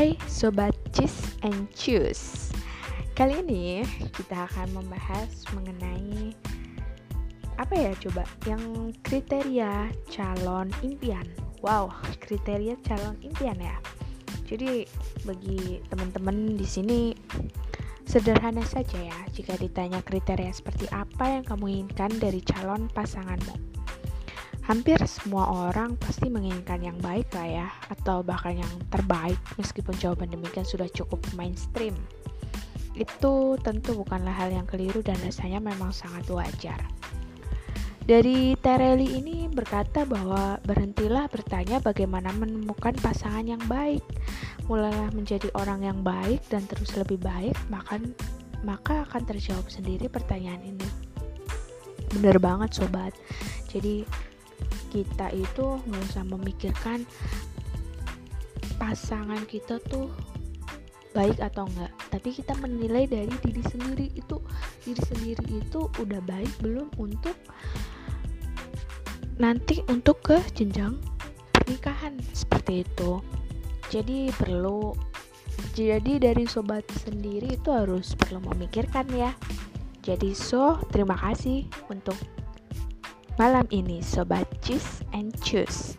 Hai Sobat Cheese and Choose Kali ini kita akan membahas mengenai Apa ya coba? Yang kriteria calon impian. Wow kriteria calon impian ya. Jadi bagi teman-teman di sini Sederhana saja ya jika ditanya kriteria seperti apa yang kamu inginkan dari calon pasanganmu hampir semua orang pasti menginginkan yang baik lah ya atau bahkan yang terbaik meskipun jawaban demikian sudah cukup mainstream. Itu tentu bukanlah hal yang keliru dan rasanya memang sangat wajar. Dari Tereli ini berkata bahwa berhentilah bertanya bagaimana menemukan pasangan yang baik. Mulailah menjadi orang yang baik dan terus lebih baik maka maka akan terjawab sendiri pertanyaan ini. Bener banget sobat. Jadi kita itu nggak usah memikirkan pasangan kita tuh baik atau enggak tapi kita menilai dari diri sendiri. Itu diri sendiri itu udah baik belum untuk nanti untuk ke jenjang pernikahan. Seperti itu. Jadi perlu jadi dari sobat sendiri itu harus perlu memikirkan ya. Jadi so terima kasih untuk malam ini Sobat Cheese and Choose.